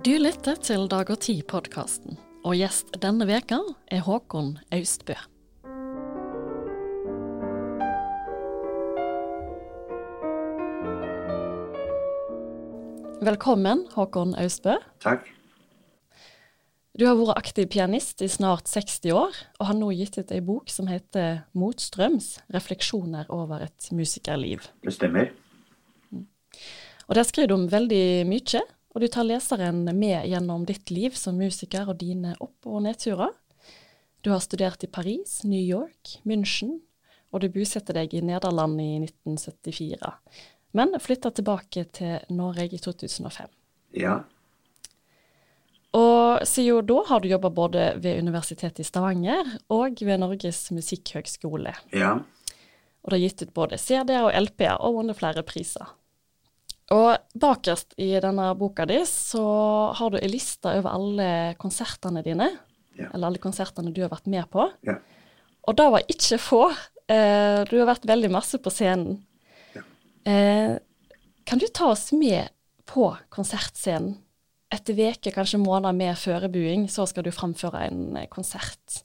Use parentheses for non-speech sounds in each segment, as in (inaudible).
Du lytter til Dag og Tid-podkasten, og gjest denne veka er Håkon Austbø. Velkommen, Håkon Austbø. Takk. Du har vært aktiv pianist i snart 60 år, og har nå gitt ut ei bok som heter Motstrøms refleksjoner over et musikerliv. Det stemmer. Og Der skriver du om veldig mye, og du tar leseren med gjennom ditt liv som musiker og dine opp- og nedturer. Du har studert i Paris, New York, München, og du bosetter deg i Nederland i 1974, men flytter tilbake til Norge i 2005. Ja. Og siden da har du jobba både ved Universitetet i Stavanger og ved Norges musikkhøgskole. Ja. Og du har gitt ut både CD-er og LP-er og vunnet flere priser. Og bakerst i denne boka di så har du ei liste over alle konsertene dine. Ja. Eller alle konsertene du har vært med på. Ja. Og det var ikke få. Eh, du har vært veldig masse på scenen. Ja. Eh, kan du ta oss med på konsertscenen? Etter uker, kanskje måneder med førebuing, så skal du framføre en eh, konsert.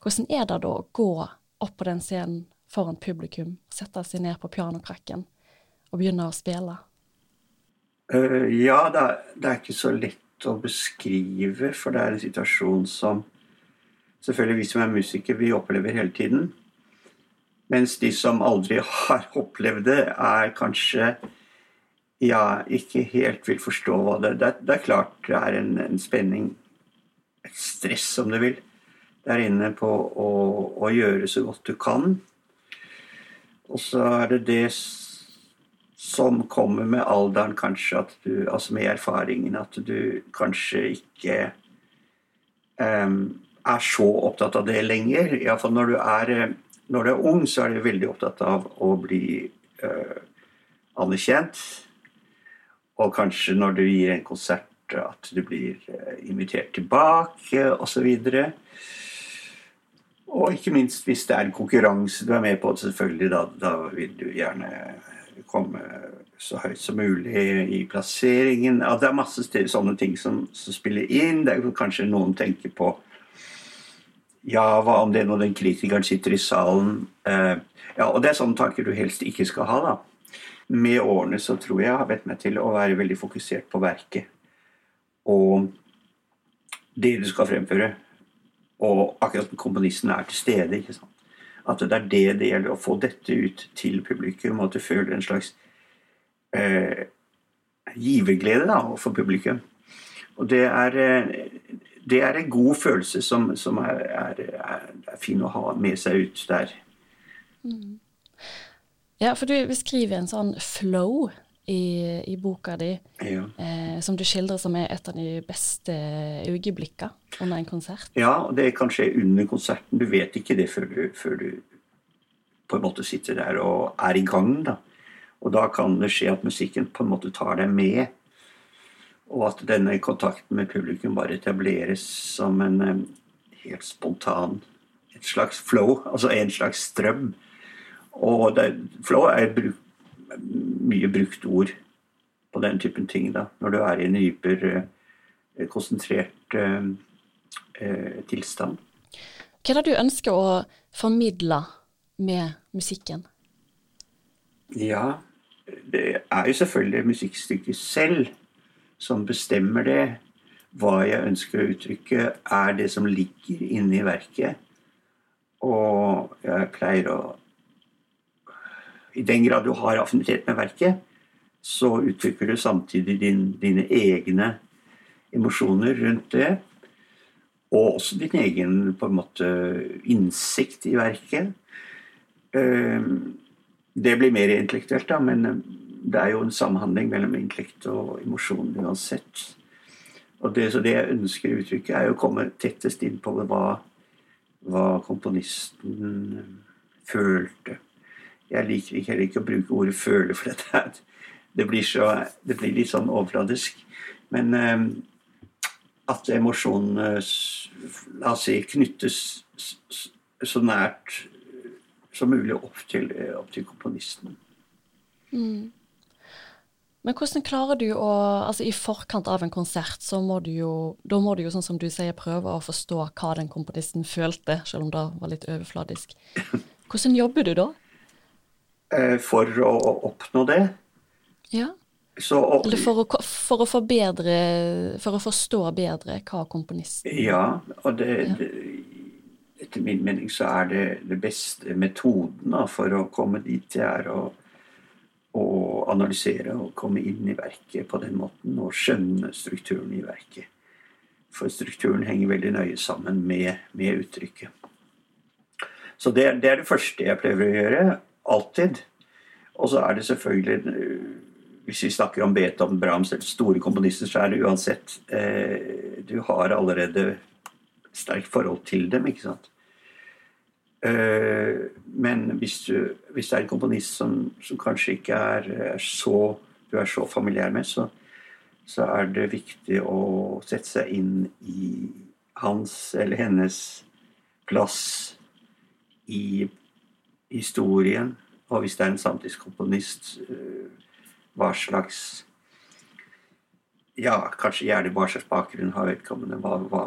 Hvordan er det da å gå opp på den scenen foran publikum, sette seg ned på pianokrakken og begynne å spille? Eh, ja, det er, det er ikke så lett å beskrive, for det er en situasjon som selvfølgelig vi som er musikere, vi opplever hele tiden. Mens de som aldri har (laughs) opplevd det, er kanskje ja, ikke helt vil forstå hva det Det, det er klart det er en, en spenning, et stress om du vil, der inne på å, å gjøre så godt du kan. Og så er det det som kommer med alderen, kanskje, at du, altså med erfaringen, at du kanskje ikke um, er så opptatt av det lenger. Iallfall når du når du er ung, så er du veldig opptatt av å bli uh, anerkjent. Og kanskje når du gir en konsert, at du blir uh, invitert tilbake, osv. Og ikke minst hvis det er en konkurranse du er med på, selvfølgelig, da, da vil du gjerne komme så høyt som mulig i plasseringen. Ja, det er masse sånne ting som, som, spiller inn. Det er kanskje noen tenker på Ja, hva om det når den kritikeren sitter i salen? Eh, ja, og det er sånne tanker du helst ikke skal ha, da. Med årene så tror jeg jeg har bedt meg til å være veldig fokusert på verket. Og det du skal fremføre. Og akkurat komponisten er til stede. ikke sant? At det er det det gjelder, å få dette ut til publikum, og at du føler en slags eh, giverglede da, for publikum. Og det er, det er en god følelse som, som er, er, er, fin å ha med seg ut der. Mm. Ja, for du beskriver en sånn flow i, i boka di, ja. eh, som du skildrer som er et av de beste øyeblikkene under en konsert. Ja, og det kan skje under konserten. Du vet ikke det før du, før du på en måte sitter der og er i gang. da. Og da kan det skje at musikken på en måte tar deg med. Og at denne kontakten med publikum bare etableres som en um, helt spontan Et slags flow, altså en slags strøm. Og det, flow er bruk, mye brukt ord på den typen ting. da, Når du er i en hyper uh, konsentrert uh, tilstand. Hva er det du ønsker å formidle med musikken? Ja, det er jo selvfølgelig musikkstykket selv som bestemmer det. Hva jeg ønsker å uttrykke, er det som ligger inne i verket. Og jeg pleier å I den grad du har affinitet med verket, så uttrykker du samtidig din, dine egne emosjoner rundt det. Og også din egen på en måte innsikt i verket. Det blir mer intellektuelt, da, men det er jo en samhandling mellom intellekt og emosjon uansett. Og det, så det jeg ønsker i uttrykket, er å komme tettest inn på hva, hva komponisten følte. Jeg liker ikke, heller ikke å bruke ordet 'føle', for dette det blir, så, det blir litt sånn overfladisk. Men eh, at emosjonene la oss si, knyttes så nært som mulig opp til, opp til komponisten. Mm. Men hvordan klarer du å Altså i forkant av en konsert, så må du jo Da må du jo, sånn som du sier, prøve å forstå hva den komponisten følte, selv om det var litt overfladisk. Hvordan jobber du da? Eh, for å oppnå det? Ja. Så, Eller for å, for å forbedre For å forstå bedre hva komponisten Ja, og det, Ja. det Etter min mening så er det det beste metoden da, for å komme dit jeg er å, å analysere og komme inn i verket på den måten og skjønne strukturen i verket. For strukturen henger veldig nøye sammen med, med uttrykket. Så det, det er det første jeg prøver å gjøre. Alltid. Og så er det selvfølgelig Hvis vi snakker om Beethoven, Brahms eller store komponister, så er det uansett eh, Du har allerede sterkt forhold til dem, ikke sant. Eh, men hvis, du, hvis det er en komponist som, som kanskje ikke er, er så du er så familiær med, så, så er det viktig å sette seg inn i hans eller hennes plass i historien. Og hvis det er en samtidskomponist, eh, hva slags Ja, kanskje gjerne hva slags bakgrunn har vedkommende. Hva, hva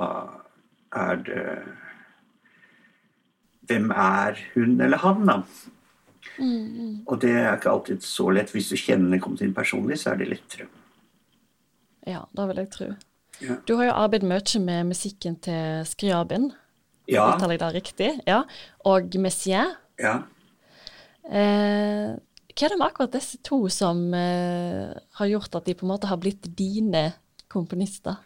er det Hvem er hun eller han, da? Og det er ikke alltid så lett. Hvis du kjenner kommet personlig, så er det lettere. Ja, det vil jeg tro. Ja. Du har jo arbeidet mye med musikken til Skriabin, Ja. uttaler jeg det riktig? Ja. Og Messiaen. Ja. Eh, hva er det med akkurat disse to som eh, har gjort at de på en måte har blitt dine komponister?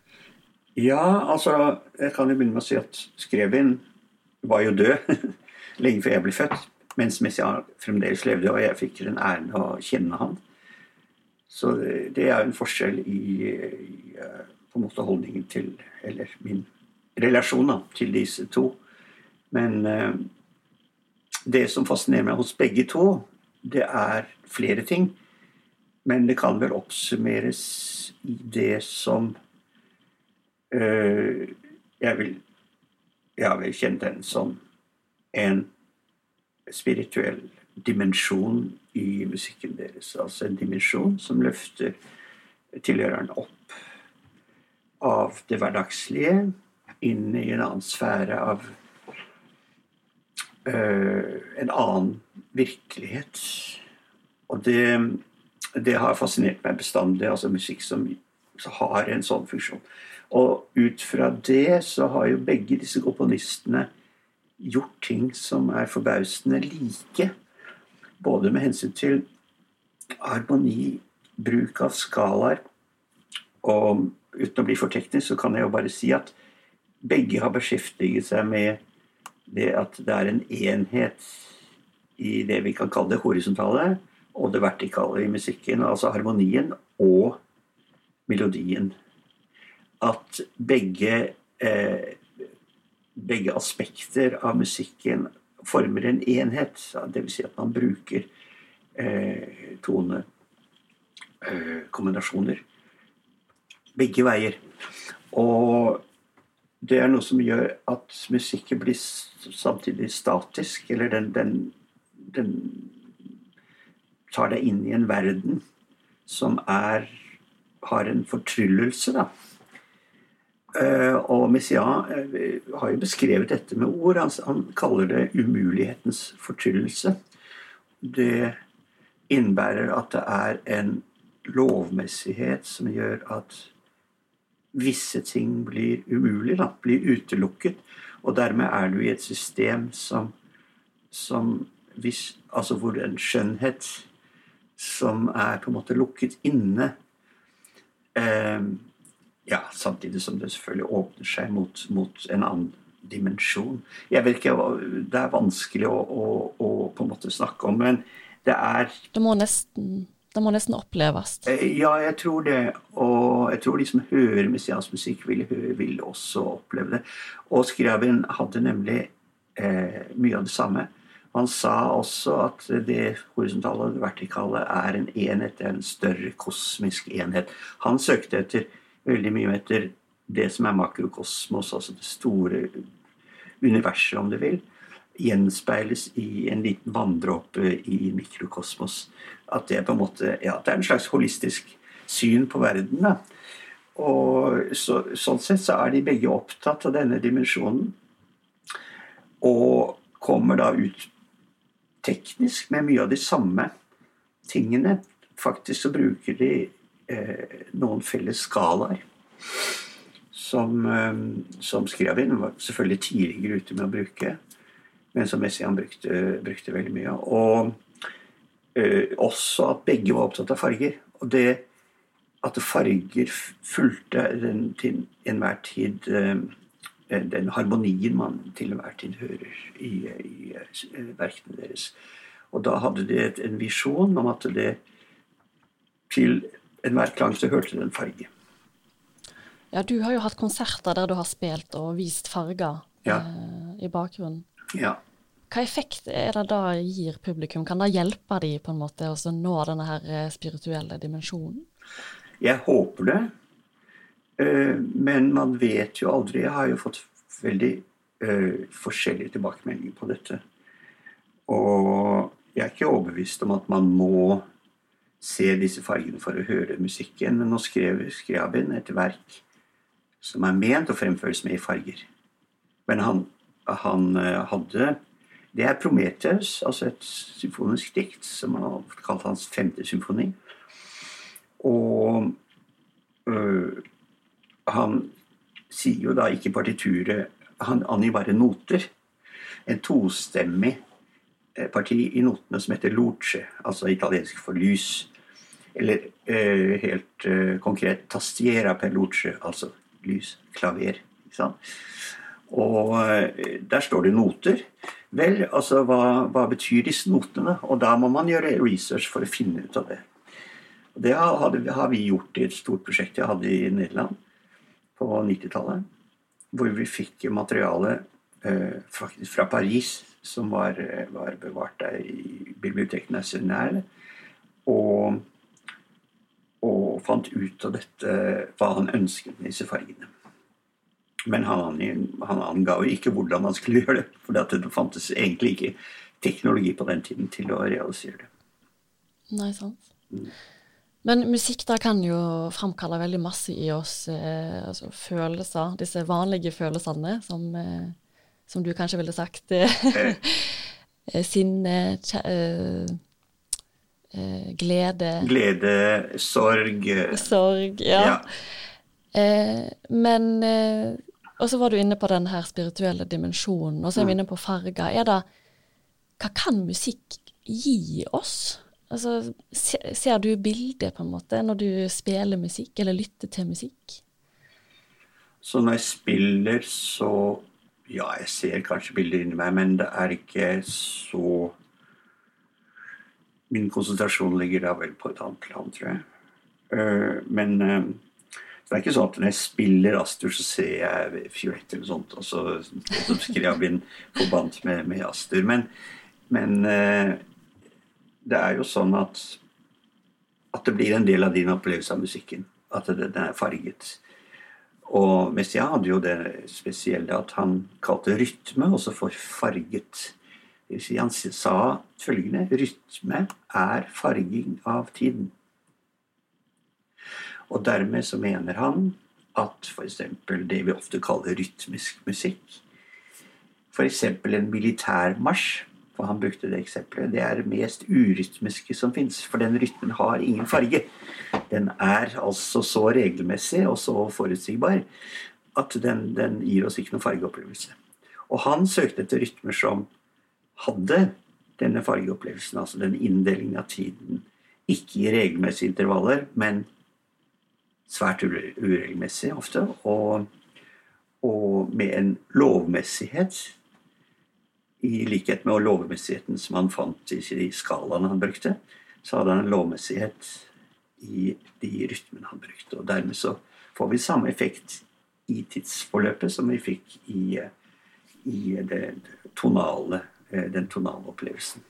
Ja, altså Jeg kan jo begynne med å si at Skrevin var jo død (laughs) lenge før jeg ble født. Mens Messiaen fremdeles levde, og jeg fikk den æren å kjenne han. Så det, er jo en forskjell i, i eh, på en måte holdningen til Eller min relasjon da, til disse to. Men eh, det som fascinerer meg hos begge to, det er flere ting. Men det kan vel oppsummeres i det som øh, jeg vil jeg har vel den som en spirituell dimensjon i musikken deres. Altså en dimensjon som løfter tilhøreren opp av det hverdagslige inn i en annen sfære av en annen virkelighet. Og det, det har fascinert meg bestandig. Altså musikk som, som har en sånn funksjon. Og ut fra det så har jo begge disse komponistene gjort ting som er forbausende like. Både med hensyn til harmoni, bruk av skalaer. Og uten å bli for teknisk, så kan jeg jo bare si at begge har beskjeftiget seg med det at det er en enhet i det vi kan kalle det horisontale, og det vertikale i musikken. Altså harmonien og melodien at begge, eh, begge aspekter av musikken former en enhet. Dvs. Si at man bruker eh, tonekombinasjoner eh, begge veier. Og det er noe som gjør at musikken blir samtidig statisk. Eller den, den, den tar deg inn i en verden som er, har en fortryllelse, da. Uh, og Messiaen uh, har jo beskrevet dette med ord. Han, han, kaller det umulighetens fortryllelse. Det innebærer at det er en lovmessighet som gjør at visse ting blir umulig, da, blir utelukket. Og dermed er du i et system som, som hvis, Altså hvor en skjønnhet som er på en måte lukket inne eh, ja, samtidig som det selvfølgelig åpner seg mot, mot en annen dimensjon. Jeg vet ikke, Det er vanskelig å, å, å, på en måte snakke om, men det er Du må nesten, det må nesten oppleves. Ja, jeg tror det. Og jeg tror de som hører messiansk musikk, vil, vil, også oppleve det. Og Skreven hadde nemlig eh, mye av det samme. Han sa også at det horisontale og det vertikale er en enhet, det er en større kosmisk enhet. Han søkte etter veldig mye etter det som er makrokosmos, altså det store universet, om du vil, gjenspeiles i en liten vanndråpe i mikrokosmos. At det er på en måte, ja, det er en slags holistisk syn på verden. Da. Og så, sånn sett så er de begge opptatt av denne dimensjonen. Og kommer da ut teknisk med mye av de samme tingene. Faktisk så bruker de eh, noen felles skalaer. Som, eh, som Skriabin var selvfølgelig tidligere ute med å bruke, men som Messian brukte, brukte veldig mye. Og eh, også at begge var opptatt av farger. Og det at farger fulgte den til enhver tid eh, den harmonien man til enhver tid hører i, i, i verkene deres. Og da hadde de en visjon om at det til enhver klang så hørte det en farge. Ja, du har jo hatt konserter der du har spilt og vist farger ja. eh, i bakgrunnen. Ja. Hva effekt er det da gir publikum? Kan det hjelpe de på en måte å nå denne her eh, spirituelle dimensjonen? Jeg håper det. Eh, men man vet jo aldri. Jeg har jo fått veldig uh, forskjellige tilbakemeldinger på dette. Og jeg er ikke overbevist om at man må se disse fargene for å høre musikken. Men nå skrev Skriabin et verk som er ment å fremføres med i farger. Men han, han uh, hadde Det er Prometheus, altså et symfonisk dikt som han har kalt hans femte symfoni. Og øh, han sier jo da ikke partituret Han angir bare noter. En tostemmig eh, parti i notene som heter luce, altså italiensk for lys. Eller øh, helt øh, konkret tastiera per luce, altså lys. Klaver. Og der står det noter. Vel, altså hva, hva betyr disse notene? Og da må man gjøre research for å finne ut av det. Og Det hadde, har vi gjort i et stort prosjekt jeg hadde i Nederland på 90-tallet. Hvor vi fikk materiale eh, faktisk fra Paris, som var, eh, var bevart der i Biblioteket National. Og, og, fant ut av dette hva han ønsket med disse fargene. Men han, han anga jo ikke hvordan han skulle (laughs) gjøre det. For det fantes egentlig ikke teknologi på den tiden til å realisere det. Nei, sant. Mm. Men musikk da kan jo framkalle veldig masse i oss eh, altså følelser. Disse vanlige følelsene som, eh, som du kanskje ville sagt. Eh, (laughs) sinne, eh, eh, glede Glede, sorg. Sorg, ja. ja. Eh, men Og så var du inne på den her spirituelle dimensjonen, og så er vi mm. inne på farger. Er det Hva kan musikk gi oss? Altså, ser du bildet, på en måte, når du spiller musikk, eller lytter til musikk? Så når jeg spiller, så Ja, jeg ser kanskje bilder inni meg, men det er ikke så Min konsentrasjon ligger da vel på et annet plan, tror jeg. Uh, men det er ikke sånn at når jeg spiller Astur, så ser jeg Fiolett eller sånt, og så, så bli forbandt med, med Astur. Men, men uh, det er jo sånn at, at det blir en del av din opplevelse av musikken. At den er farget. Og Messia hadde jo det spesielle at han kalte rytme også for farget. Det vil si, han sa følgende rytme er farging av tiden. Og dermed så mener han at f.eks. det vi ofte kaller rytmisk musikk, f.eks. en militærmarsj for han brukte det eksempelet, det er det mest urytmiske som fins. For den rytmen har ingen farge. Den er altså så regelmessig og så forutsigbar at den, den gir oss ikke noen fargeopplevelse. Og han søkte etter rytmer som hadde denne fargeopplevelsen, altså den inndelingen av tiden. Ikke i regelmessige intervaller, men svært uregelmessig ofte. Og, og med en lovmessighet i likhet med lovmessigheten som han fant i de skalaene han brukte, så hadde han en lovmessighet i de rytmene han brukte. Og dermed så får vi samme effekt i tidsforløpet som vi fikk i, i det tonale, eh, den tonale opplevelsen.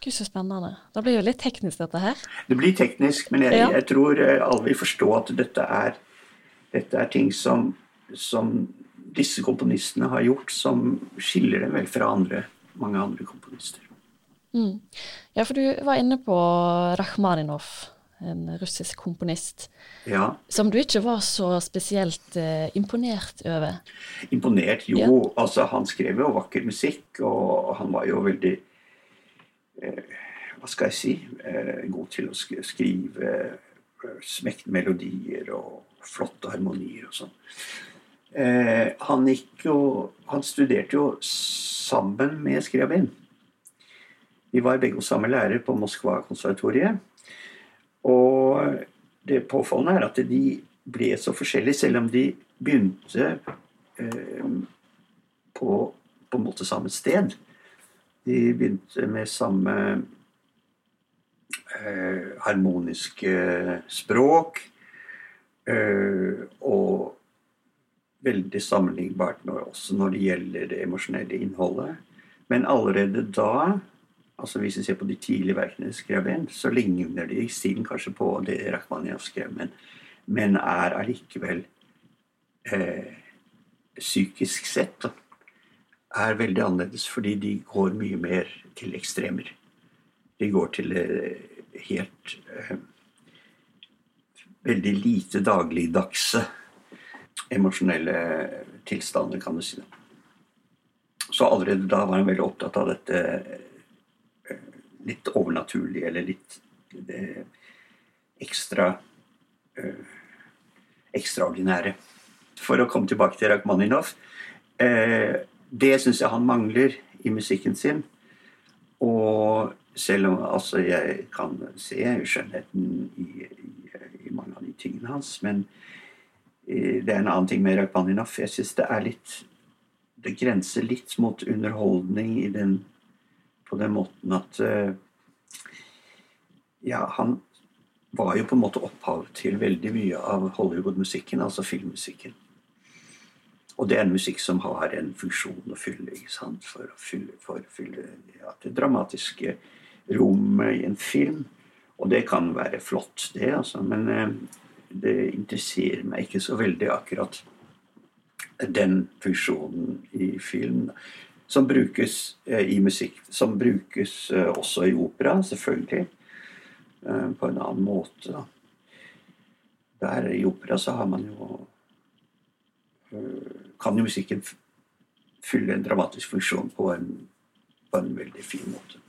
Gud, så spennende. Da blir jo litt teknisk, dette her. Det blir teknisk, men jeg, ja. jeg tror eh, alle vil forstå at dette er, dette er ting som, som disse komponistene har gjort, som skiller dem vel fra andre, mange andre komponister. Mm. Ja, for du var inne på Rakhmaninov en russisk komponist, Ja. som du ikke var så spesielt eh, imponert over. Imponert? Jo, Ja. altså han skrev jo vakker musikk, og han var jo veldig Hva skal jeg si? Eh, god til å skrive eh, smekte melodier og flotte harmonier og sånn. Eh, han Han studerte jo sammen med Skriabin. Vi var begge samme lærer på Moskva-konservatoriet. Og det påfallende er at de ble så forskjellige, selv om de begynte eh, på på en måte samme sted. De begynte med samme eh, harmoniske språk. eh, og veldig sammenlignbart når, også når det gjelder det emosjonelle innholdet. Men allerede da, altså hvis vi ser på de tidlige verkene skrev inn, så ligner de i stilen kanskje på det Rakhmaninov skrev, men, men er allikevel eh, psykisk sett da, er veldig annerledes fordi de går mye mer til ekstremer. De går til eh, helt eh, veldig lite dagligdagse emosjonelle tilstander, kan du si. det. Så allerede da var han veldig opptatt av dette eh, litt overnaturlige, eller litt det, ekstra eh, ekstraordinære. For å komme tilbake til Rakhmaninov. Eh, det syns jeg han mangler i musikken sin. Og selv om altså, jeg kan se skjønnheten i, i, i mange av de tingene hans, men eh, det er en annen ting med Rakhmaninov. Jeg syns det er litt Det grenser litt mot underholdning den, på den måten at eh, Ja, han var jo på en måte opphav til veldig mye av Hollywood-musikken, altså filmmusikken. Og det er en musikk som har en funksjon å fylle for å fylle, for å fylle ja, det dramatiske rommet i en film. Og det kan være flott, det, altså, men eh, det interesserer meg ikke så veldig akkurat den funksjonen i film. Som brukes eh, i musikk. Som brukes eh, også i opera, selvfølgelig. Eh, på en annen måte, da. Der i opera så har man jo Kan jo musikken fylle en dramatisk funksjon på en, på en veldig fin måte.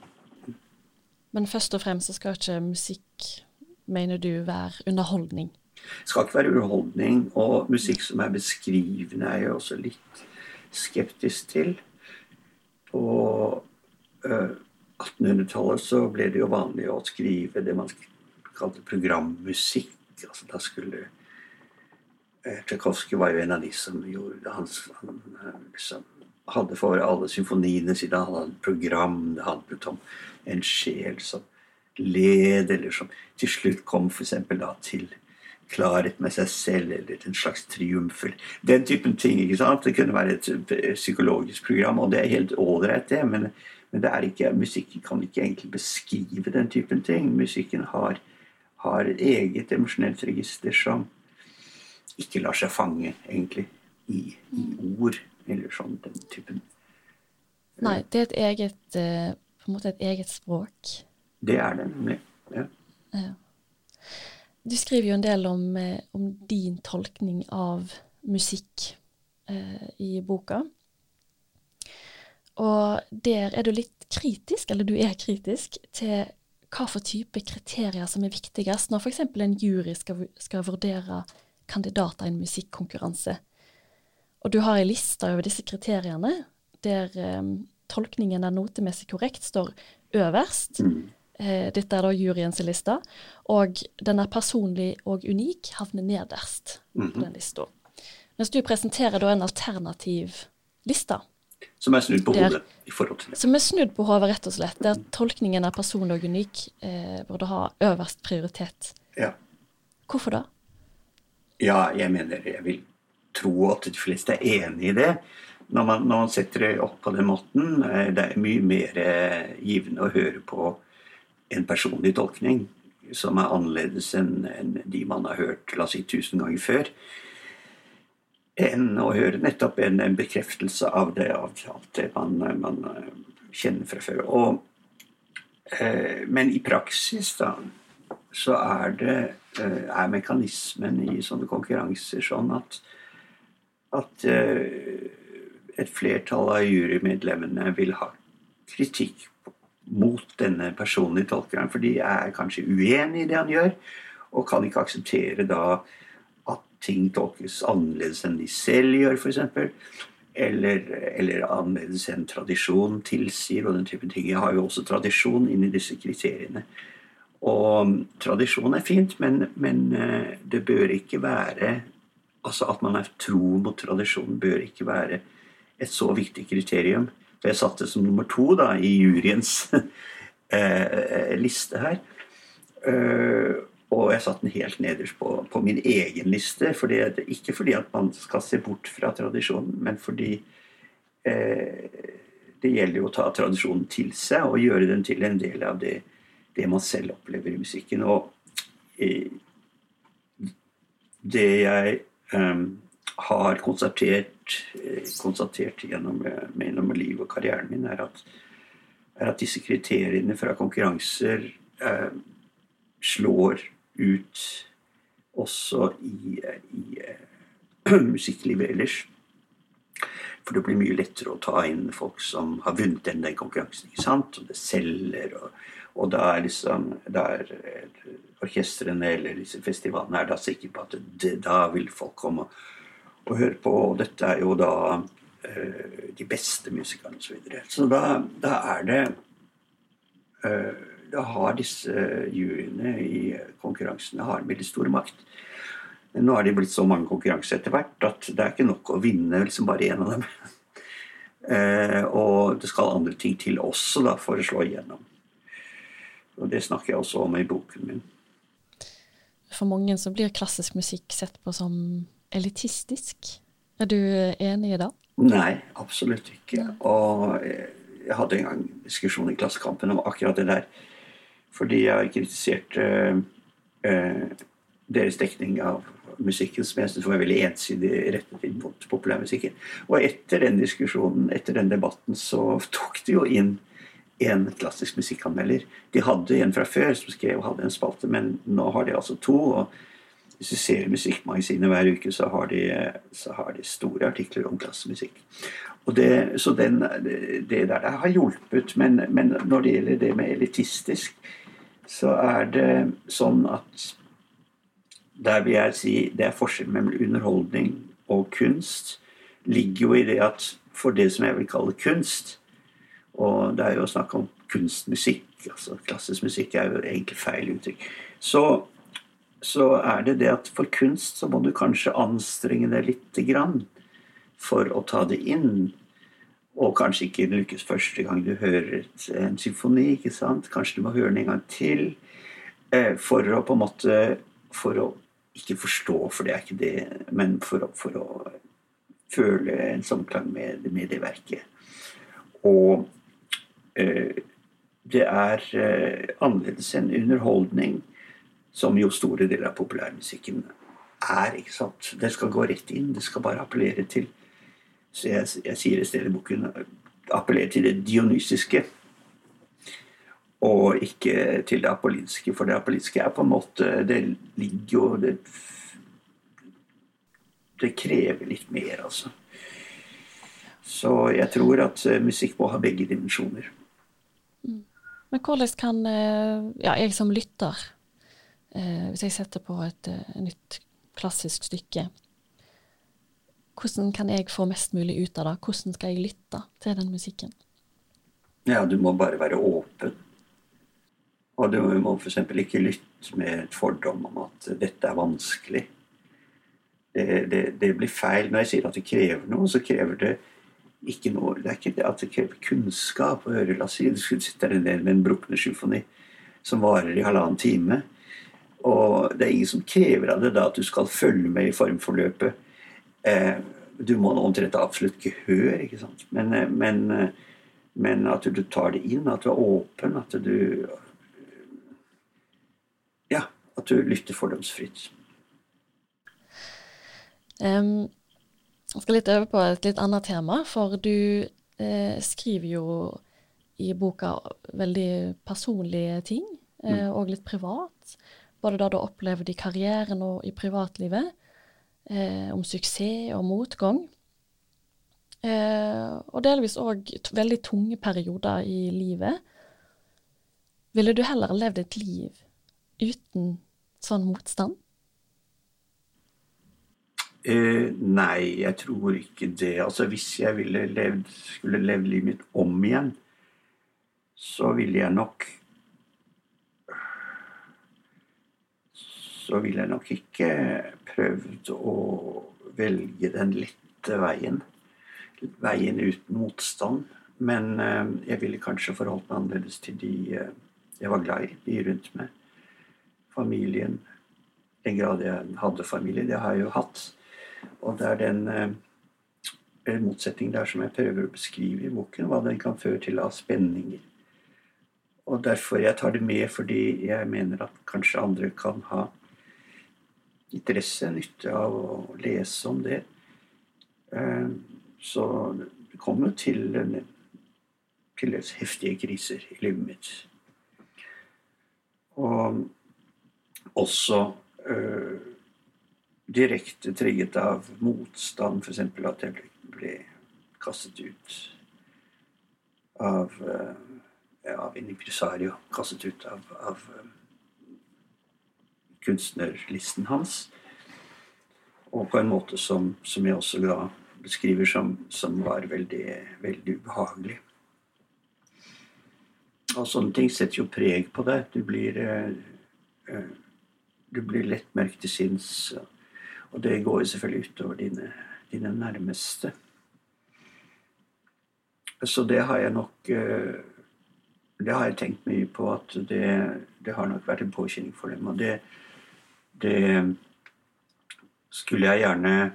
Men først og fremst så skal ikke musikk, mener du, være underholdning. Det skal ikke være underholdning, og musikk som er beskrivende, er jeg også litt skeptisk til. På eh, 1800-tallet så ble det jo vanlig å skrive det man kalte programmusikk. Altså da skulle eh, Tsjajkovskij var jo en av de som gjorde Han, han eh, liksom hadde for alle symfoniene sine han hadde et program. Det handlet om en sjel som led, eller som til slutt kom f.eks. da til klarhet med seg selv, eller en slags triumf. Den typen ting. ikke sant? Det kunne være et eh, psykologisk program, og det er helt ålreit, det. Men, men det ikke, musikken kan ikke egentlig beskrive den typen ting. Musikken har, har et eget emosjonelt register som ikke lar seg fange, egentlig, i, i ord. Eller sånn den typen. Nei, det er et eget, eh, på en måte et eget språk. Det er det nemlig. Ja. Ja. Du skriver jo en del om, eh, om din tolkning av musikk eh, i boka. Og der er du litt kritisk, eller du er kritisk, til hva for type kriterier som er viktigst når f.eks. en jury skal, skal vurdere kandidater i en musikkonkurranse. Og du har ei liste over disse kriteriene, der eh, tolkningen er notemessig korrekt står øverst. Eh, dette er da juryens liste. Og den er personlig og unik, havner nederst på den lista. Mens du presenterer da en alternativ liste, Som er snudd på hodet i forhold til det. som er snudd på hodet, rett og slett. Der tolkningen er personlig og unik, eh, burde ha øverst prioritet. Ja. Hvorfor da? Ja, jeg mener jeg vil tro at de fleste er enig i det. Når man, når man setter det opp på den måten, eh, det er mye mer eh, givende å høre på en personlig tolkning som er annerledes enn de man har hørt la oss si, tusen ganger før, enn å høre nettopp en, en bekreftelse av det, av alt det man, man eh, kjenner fra før. Og, men i praksis, da, så er det eh, er mekanismen i sånne konkurranser sånn at, at eh, et flertall av jurymedlemmene vil ha kritikk mot denne personlige tolkeren, for de er kanskje uenig i det han gjør, og kan ikke akseptere da at ting tolkes annerledes enn de selv gjør, f.eks. Eller, eller annerledes enn tradisjon tilsier, og den type ting. Jeg har jo også tradisjon inni disse kriteriene. Og tradisjon er fint, men, men eh, det bør ikke være Altså at man er tro mot tradisjonen, bør ikke være et så viktig kriterium. For jeg satte som nummer to da, i juryens (laughs) eh, liste her. Uh, og jeg satte den helt nederst på, på min egen liste. Fordi, ikke fordi at man skal se bort fra tradisjonen, men fordi eh, det gjelder jo å ta tradisjonen til seg og gjøre den til en del av det det man selv opplever i musikken. Og det jeg um, har konstatert, konstatert gjennom, gjennom livet og karrieren min, er at, er at, disse kriteriene fra konkurranser uh, slår ut også i, i (clears throat) musikklivet ellers. For det blir mye lettere å ta inn folk som har vunnet den, den konkurransen. ikke sant? Og det selger, og, og da er liksom da er orkestrene eller disse festivalene er da sikre på at det, da vil folk komme og, høre på. Og dette er jo da uh, de beste musikerne osv. Så, videre. så da, da er det uh, Da har disse juryene i konkurransene har veldig stor makt. Men nå har det blitt så mange konkurranser etter hvert at det er ikke nok å vinne liksom bare én av dem. uh, (laughs) og det skal andre ting til også da for å slå igjennom. Og det snakker jeg også om i boken min. For mange så blir klassisk musikk sett på som elitistisk. Er du enig i det? Nei, absolutt ikke. Og jeg hadde en gang diskusjon i Klassekampen om akkurat det der. Fordi jeg kritiserte eh, deres dekning av musikken som jeg syntes var veldig ensidig rettet inn mot populærmusikken. Og etter den diskusjonen, etter den debatten, så (laughs) tok de jo inn én klassisk musikkanmelder. De hadde en fra før som skrev og hadde en spalte, men nå har de altså to. og Hvis du ser Musikkmagasinet hver uke, så har, de, så har de store artikler om klassemusikk. Og det, så den, det der har hjulpet. Men, men når det gjelder det med elitistisk, så er det sånn at der vil jeg si det er forskjell mellom underholdning og kunst, ligger jo i det at for det som jeg vil kalle kunst, og det er jo snakk om kunstmusikk. altså Klassisk musikk er jo egentlig feil uttrykk. Så, så er det det at for kunst så må du kanskje anstrenge deg lite grann for å ta det inn. Og kanskje ikke lykkes første gang du hører en symfoni. ikke sant? Kanskje du må høre den en gang til eh, for å på en måte For å ikke forstå, for det er ikke det, men for å, for å føle en samklang med, med det verket. Og det er eh, annerledes enn underholdning, som jo store deler av populærmusikken er. ikke sant? Det skal gå rett inn. Det skal bare appellere til Så jeg, jeg sier i stedet boken appellere til det dionysiske. Og ikke til det apollinske, for det apollinske er på en måte Det ligger jo Det, det krever litt mer, altså. Så jeg tror at eh, musikk må ha begge dimensjoner. Men hvordan kan eh, ja, jeg som lytter, eh, hvis jeg setter på et, eh, nytt klassisk stykke, hvordan kan jeg få mest mulig ut av det? Hvordan skal jeg lytte til den musikken? Ja, du må bare være åpen. Og du må f.eks. ikke lytte med et fordom om at dette er vanskelig. Det, det, det, blir feil. Når jeg sier at det krever noe, så krever det ikke noe, Det er ikke det at det krever kunnskap å høre La oss si du skulle sitte der nede med en Brukne symfoni som varer i halvannen time. Og det er ingen som krever av deg da at du skal følge med i formforløpet. Eh, du må omtrent absolutt gehør, ikke sant. Men, eh, men, eh, men, at du tar det inn, at du er åpen, at du Ja, at du lytter fordomsfritt. Um, jeg skal litt over på et litt annet tema, for du eh, skriver jo i boka veldig personlige ting, eh, mm. og litt privat. både det du har opplevd i karrieren og i privatlivet, eh, om suksess og motgang. Eh, og delvis òg veldig tunge perioder i livet. Ville du heller levd et liv uten sånn motstand? Eh, nei, jeg tror ikke det. Altså Hvis jeg levd, skulle levd livet mitt om igjen, så ville jeg nok Så ville jeg nok ikke prøvd å velge den lette veien. Veien uten motstand. Men eh, jeg ville kanskje forholdt meg annerledes til de eh, jeg var glad i, de rundt meg. Familien. Den grad jeg hadde familie. Det har jeg jo hatt. Og det er den eh, motsetningen der som jeg prøver å beskrive i boken, hva den kan føre til av spenninger. Og derfor jeg tar det med, fordi jeg mener at kanskje andre kan ha interesse, nytte av å lese om det. Eh, så det kommer til, til heftige kriser i livet mitt. Og også øh, direkte trigget av motstand, f.eks. at jeg ble, ble, kastet ut av, øh, av en impresario. Kastet ut av, av øh, kunstnerlisten hans. Og på en måte som, som jeg også da beskriver som, som var veldig, veldig ubehagelig. Og sånne ting setter jo preg på deg. Du blir, eh, eh, du blir lett merket til sinns. Og det går jo selvfølgelig utover dine, dine, nærmeste. Så det har jeg nok eh, Det har jeg tenkt mye på at det, det har nok vært en påkjenning for dem. Og det, det skulle jeg gjerne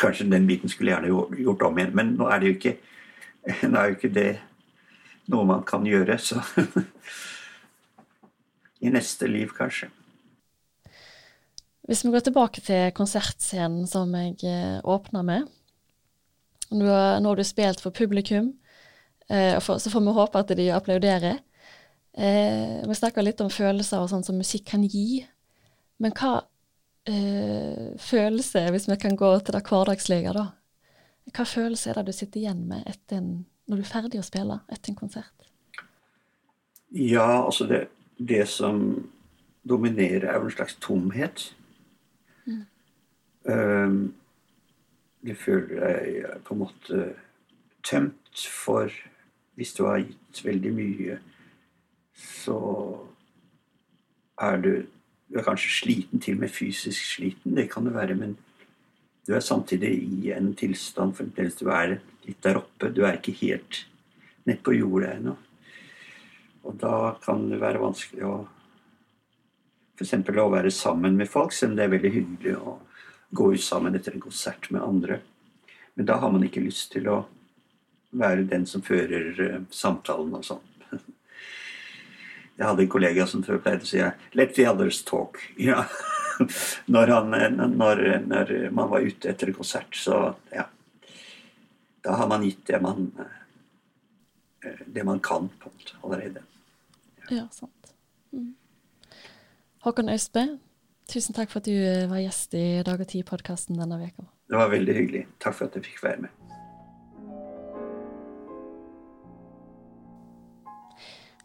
Kanskje den biten skulle jeg gjerne gjort om igjen, men nå er det jo ikke, (laughs) nå er jo ikke det noe man kan gjøre, så (laughs) I neste liv, kanskje. Hvis vi går tilbake til konsertscenen som jeg eh, åpna med. Nå har du spilt for publikum, eh, så får vi håpe at de applauderer. Eh, vi snakka litt om følelser og sånn som musikk kan gi. Men hva følelse, hvis vi kan gå til det hverdagslige, da? Hva følelse er det du sitter igjen med en når du er ferdig å spille etter en konsert? Ja, altså det, det som dominerer, er jo en slags tomhet. Mm. Um, du føler deg på en måte tømt for Hvis du har gitt veldig mye, så er du Du er kanskje sliten, til og med fysisk sliten. Det kan du være, men du er samtidig i en tilstand fremdeles du er litt der oppe. Du er ikke helt nede på jorda ennå. Og da kan det være vanskelig å F.eks. å være sammen med folk, selv om det er veldig hyggelig å gå ut sammen etter en konsert med andre. Men da har man ikke lyst til å være den som fører uh, samtalen og sånn. Jeg hadde en kollega som pleide å si 'let the others talk'. (laughs) Ja. når, han, når, når, man var ute etter en konsert, så ja da har man gitt det man, eh, det man kan på en måte allerede. Ja, ja sant. Mm. Håkon Østbø, tusen takk for at du eh, var gjest i Dag og Tid-podkasten denne veka. Det var veldig hyggelig. Takk for at jeg fikk være med.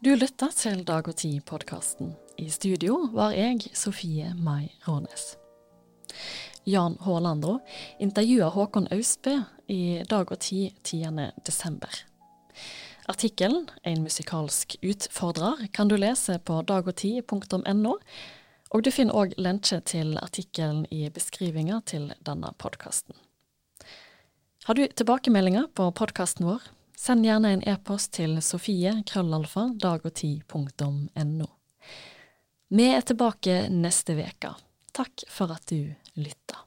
Du lytta til Dag og Tid-podkasten. I studio var jeg, Sofie Mai Rånes. Jan Haalandro, intervjuer Håkon Austbø i Dag og Tid 10. Artikkelen, en musikalsk utfordrer, kan du lese på dagogtid.no, og du finner òg lenke til artikkelen i beskrivinga til denne podkasten. Har du tilbakemeldinger på podkasten vår, send gjerne en e-post til sofie krøllalfa dagogtid.no. Vi er tilbake neste uke. Takk for at du lytta.